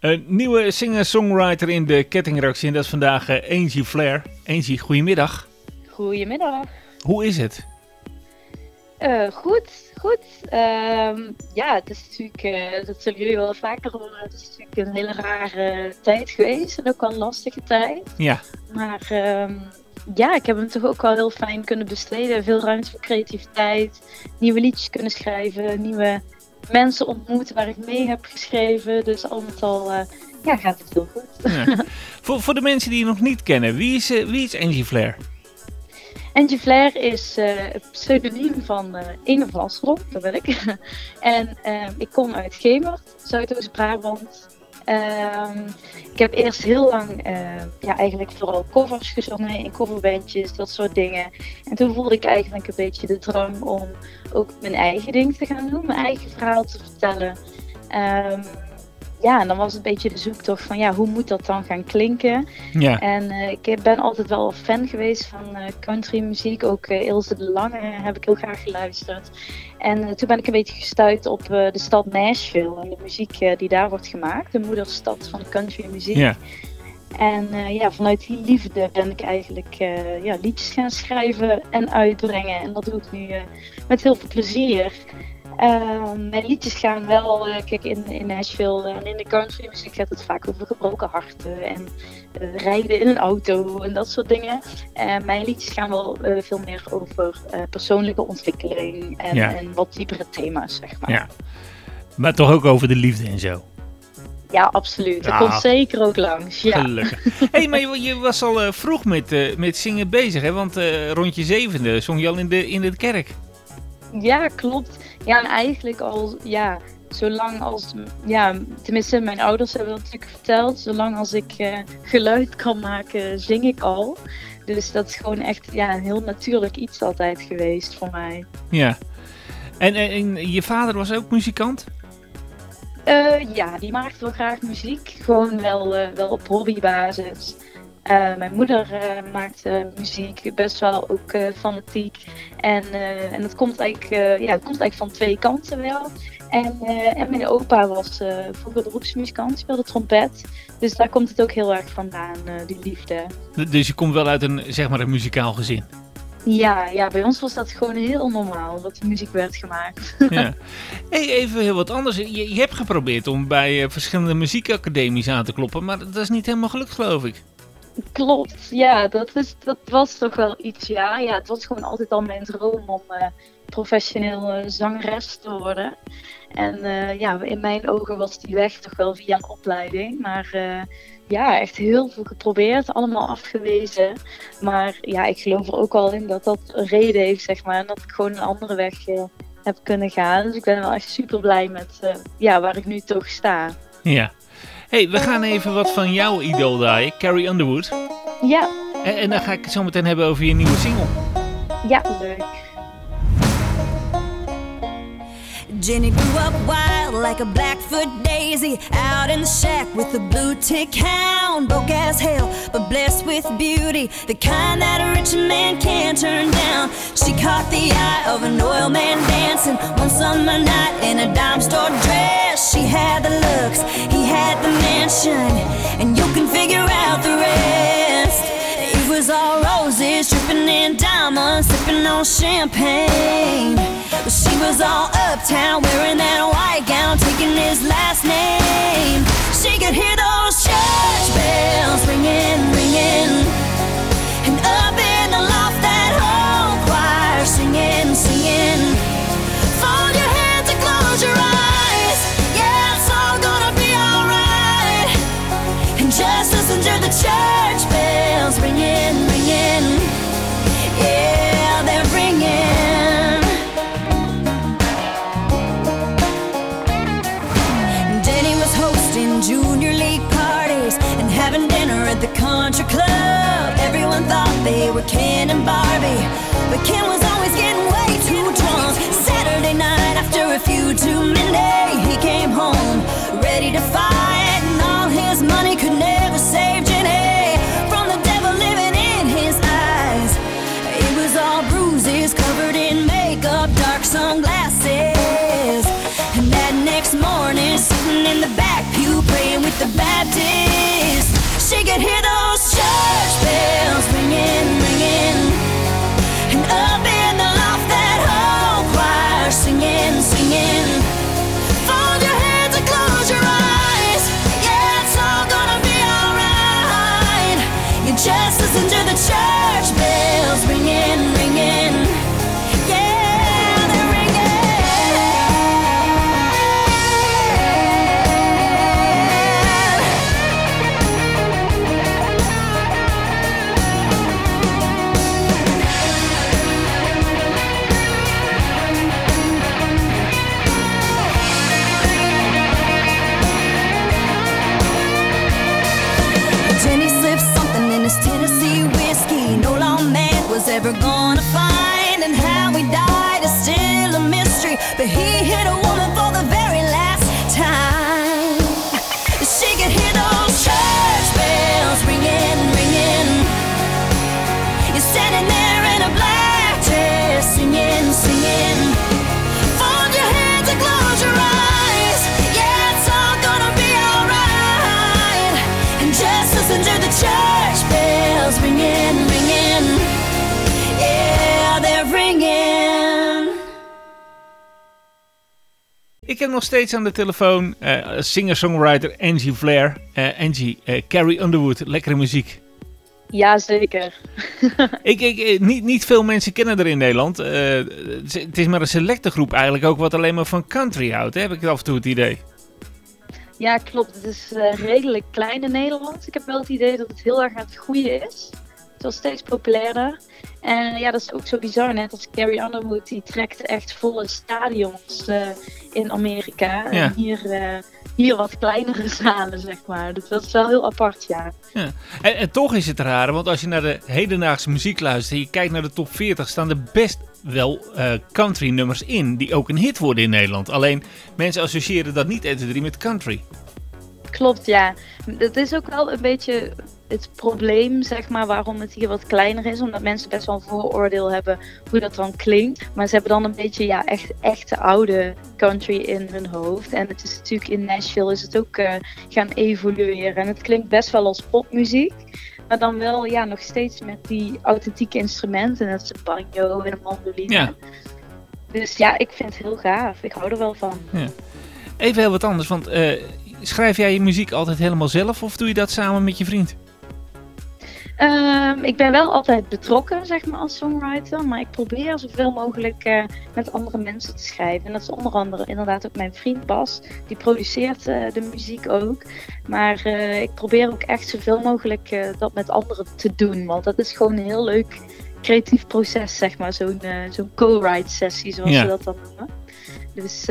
Een nieuwe singer-songwriter in de kettingreactie en dat is vandaag uh, Angie Flair. Angie, goedemiddag. Goedemiddag. Hoe is het? Uh, goed, goed. Uh, ja, het is natuurlijk, uh, dat zullen jullie wel vaker horen, het is natuurlijk een hele rare tijd geweest en ook wel een lastige tijd. Ja. Maar ehm, ja, ik heb hem toch ook wel heel fijn kunnen besteden. Veel ruimte voor creativiteit, nieuwe liedjes kunnen schrijven, nieuwe mensen ontmoet waar ik mee heb geschreven. Dus al met al uh, ja, gaat het heel goed. Ja. voor, voor de mensen die je nog niet kennen, wie is, uh, wie is Angie Flair? Angie Flair is uh, het pseudoniem van uh, Inge Vlasrop, dat ben ik. en ik kom uit Gemert, Zuidoost-Brabant. Ehm, ik heb eerst heel lang uh, ja, eigenlijk vooral covers gezongen in coverbandjes, dat soort dingen. En toen voelde ik eigenlijk een beetje de drang om ook mijn eigen ding te gaan doen, mijn eigen verhaal te vertellen. Um, ja, en dan was het een beetje de zoektocht van ja, hoe moet dat dan gaan klinken? Ja. En uh, ik ben altijd wel fan geweest van uh, country muziek. Ook uh, Ilse de Lange heb ik heel graag geluisterd. En toen ben ik een beetje gestuurd op de stad Nashville en de muziek die daar wordt gemaakt. De moederstad van de country muziek. Ja. En ja, vanuit die liefde ben ik eigenlijk ja, liedjes gaan schrijven en uitbrengen. En dat doe ik nu met heel veel plezier. Uh, mijn liedjes gaan wel, uh, kijk in, in Nashville en in de country muziek gaat het vaak over gebroken harten en uh, rijden in een auto en dat soort dingen. mijn liedjes gaan wel veel meer over persoonlijke ontwikkeling en, ja. en, wat diepere thema's, zeg maar. Ja. Maar toch ook over de liefde en zo. Ja, absoluut. Dat komt zeker ook langs. Ja. Gelukkig. hey, maar je, je, was al vroeg met, met zingen bezig, hè? Want rond je zevende zong je al in de, in de kerk. Ja, klopt. Ja, en eigenlijk al, ja, zolang als, ja, tenminste mijn ouders hebben dat natuurlijk verteld, zolang als ik uh, geluid kan maken, zing ik al. Dus dat is gewoon echt ja, een heel natuurlijk iets altijd geweest voor mij. Ja. En, en, en je vader was ook muzikant? Uh, ja, die maakte wel graag muziek. Gewoon wel, uh, wel op hobbybasis. Uh, mijn moeder uh, maakt uh, muziek, best wel ook fanatiek. En, en dat komt eigenlijk, ja, het komt eigenlijk van twee kanten wel. En, en mijn opa was vroeger beroepsmuzikant, speelde trompet. Dus daar komt het ook heel erg vandaan, die liefde. Dus je komt wel uit een, zeg maar, een muzikaal gezin? Ja, ja, bij ons was dat gewoon heel normaal dat muziek werd gemaakt. ja. Hey, even heel wat anders. Je, je hebt geprobeerd om bij verschillende muziekacademies aan te kloppen, maar dat is niet helemaal gelukt, geloof ik. Klopt, ja, dat, is, dat was toch wel iets, ja. ja. Het was gewoon altijd al mijn droom om uh, professioneel uh, zangeres te worden. En uh, ja, in mijn ogen was die weg toch wel via een opleiding. Maar ja, echt heel veel geprobeerd, allemaal afgewezen. Maar ja, ik geloof er ook al in dat dat een reden heeft, zeg maar. En dat ik gewoon een andere weg heb kunnen gaan. Dus ik ben wel echt super blij met ja, waar ik nu toch sta. Ja hey, we gaan even wat van jouw idool draaien, Carrie Underwood. Ja. En, en, dan ga ik het zo meteen hebben over je nieuwe single. Ja, leuk. Jenny grew up wild like a Blackfoot daisy Out in the shack with a blue tick hound Broke as hell, but blessed with beauty The kind that a rich man can't turn down. She caught the eye of an oil man dancing One summer night in a dime store dress. She had the looks, he had the mansion And you can figure all roses, dripping in diamonds Sipping on champagne she was all uptown, wearing that white gown, taking his last name. She could hear those church bells ringing, ringing. And up in the loft, that whole choir singing, singing. Fold your hands and close your eyes. Yeah, it's all gonna be alright. And just listen to the church the country club. Everyone thought they were Ken and Barbie, but Ken was always getting way too drunk. Saturday night, after a few too many, he came home ready to fight, and all his money could never save Jenny from the devil living in his eyes. It was all bruises covered in makeup, dark sunglasses. And that next morning, sitting in the back pew, praying with the she get hear heb nog steeds aan de telefoon uh, singer-songwriter Angie Flair. Angie, Carrie Underwood, lekkere muziek. Jazeker. ik, ik, niet, niet veel mensen kennen er in Nederland. het is maar een selecte groep eigenlijk ook wat alleen maar van country houdt. Heb ik af en toe het idee. Ja, klopt. Het is redelijk klein in Nederland. Ik heb wel het idee dat het heel erg aan het groeien is. Het wordt steeds populairder. En ja, dat is ook zo bizar. Net als Carrie Underwood, die trekt echt volle stadions uh, in Amerika. En hier, uh, hier wat kleinere zalen, zeg maar. Dus dat is wel heel apart, ja. ja. En, en, toch is het raar, want als je naar de hedendaagse muziek luistert en je kijkt naar de top 40, staan er best wel uh, country nummers in die ook een hit worden in Nederland. Alleen mensen associëren dat niet 1, 2, 3 met country. Klopt, ja. Het is ook wel een beetje het probleem, zeg maar, waarom het hier wat kleiner is. Omdat mensen best wel een vooroordeel hebben hoe dat dan klinkt. Maar ze hebben dan een beetje, ja, echt, echte oude country in hun hoofd. En het is natuurlijk in Nashville is het ook uh, gaan evolueren. En het klinkt best wel als popmuziek. Maar dan wel, ja, nog steeds met die authentieke instrumenten. Net als een banjo en een mandoline. Ja. Dus ja, ik vind het heel gaaf. Ik hou er wel van. Ja. Even heel wat anders, want uh, schrijf jij je muziek altijd helemaal zelf of doe je dat samen met je vriend? Um, ik ben wel altijd betrokken, zeg maar, als songwriter. Maar ik probeer zoveel mogelijk uh, met andere mensen te schrijven. En dat is onder andere inderdaad ook mijn vriend Bas. Die produceert uh, de muziek ook. Maar uh, ik probeer ook echt zoveel mogelijk dat met anderen te doen. Want dat is gewoon een heel leuk creatief proces, zeg maar. Zo'n zo'n co-write sessie, zoals ja. ze dat dan noemen. Dus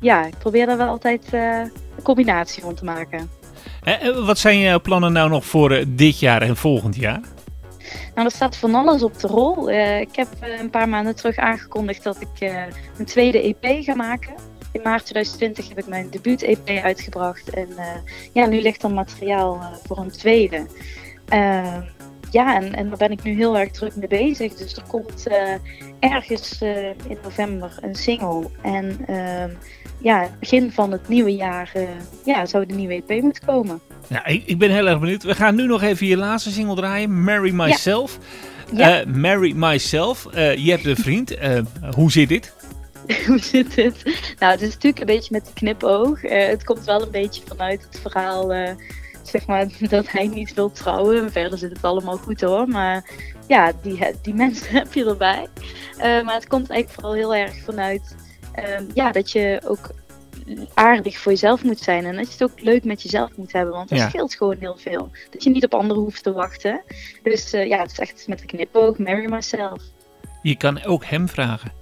ja, ik probeer daar wel altijd een combinatie van te maken. Eh, wat zijn jouw plannen nou nog voor eh, dit jaar en volgend jaar? Nou, er staat van alles op de rol. Ik heb een paar maanden terug aangekondigd dat ik uh, een tweede EP ga maken. In maart 2020 heb ik mijn debuut-EP uitgebracht. En ja, nu ligt er materiaal voor een tweede. ja, en, en daar ben ik nu heel erg druk mee bezig. Dus er komt ergens in november een single. En ehm, ja, begin van het nieuwe jaar uh, ja, zou de nieuwe EP moeten komen. Ja, ik, ik, ben heel erg benieuwd. We gaan nu nog even je laatste single draaien, Marry Myself. Ja. Uh, Marry Myself. Uh, je hebt een vriend. hoe zit dit? hoe zit dit? Nou, het is natuurlijk een beetje met de knipoog. het komt wel een beetje vanuit het verhaal, zeg maar, dat hij niet wil trouwen. Verder zit het allemaal goed hoor, maar ja, die, die mensen heb je erbij. maar het komt eigenlijk vooral heel erg vanuit Ehm, ja, dat je ook aardig voor jezelf moet zijn. En dat je het ook leuk met jezelf moet hebben. Want dat scheelt gewoon heel veel. Dat je niet op anderen hoeft te wachten. Dus uh, ja, het is echt met de knipoog, marry myself. Je kan ook hem vragen.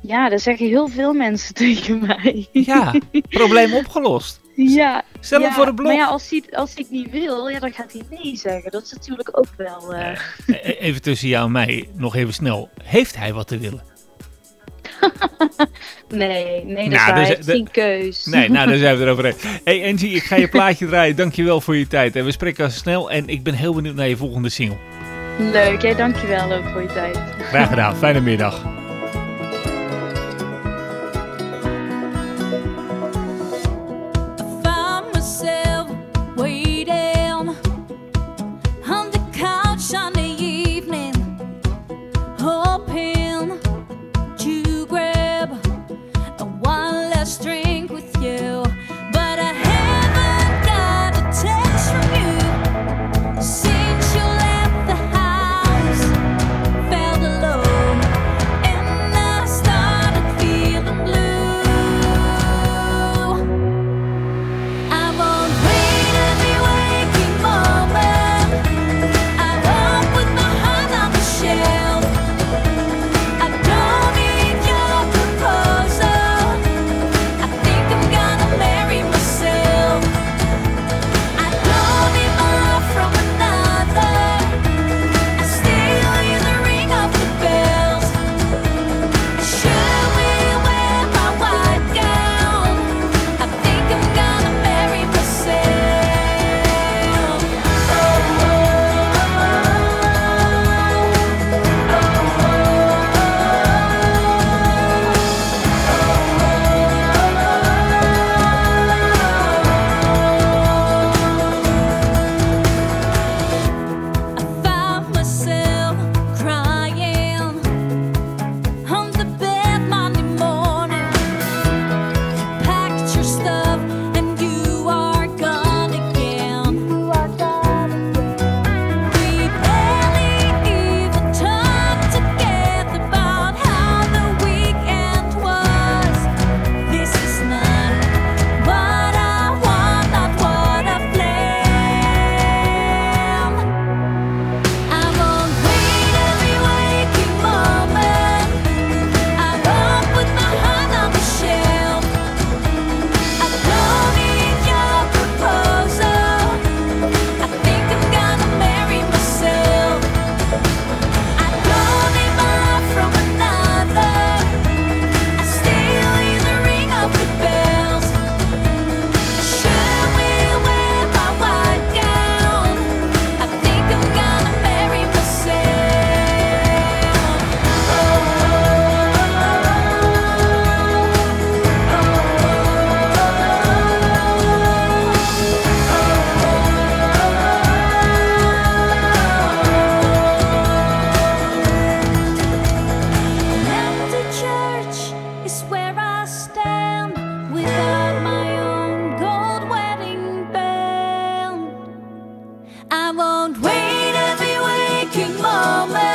Ja, dat zeggen heel veel mensen tegen mij. Ja, probleem opgelost. Ja. Stel hem voor de blog. Maar ja, als hij, als hij het niet wil, ja, dan gaat hij nee zeggen. Dat is natuurlijk ook wel... Uh... even tussen jou en mij, nog even snel. Heeft hij wat te willen? nee, nee, dat nou, is geen keus. Nee, nou, daar zijn we erover eens. Hey Angie, ik ga je plaatje draaien. Dankjewel voor je tijd. En we spreken snel. En ik ben heel benieuwd naar je volgende single. Leuk, jij dankjewel ook voor je tijd. Graag gedaan. Fijne middag. I won't wait every waking moment.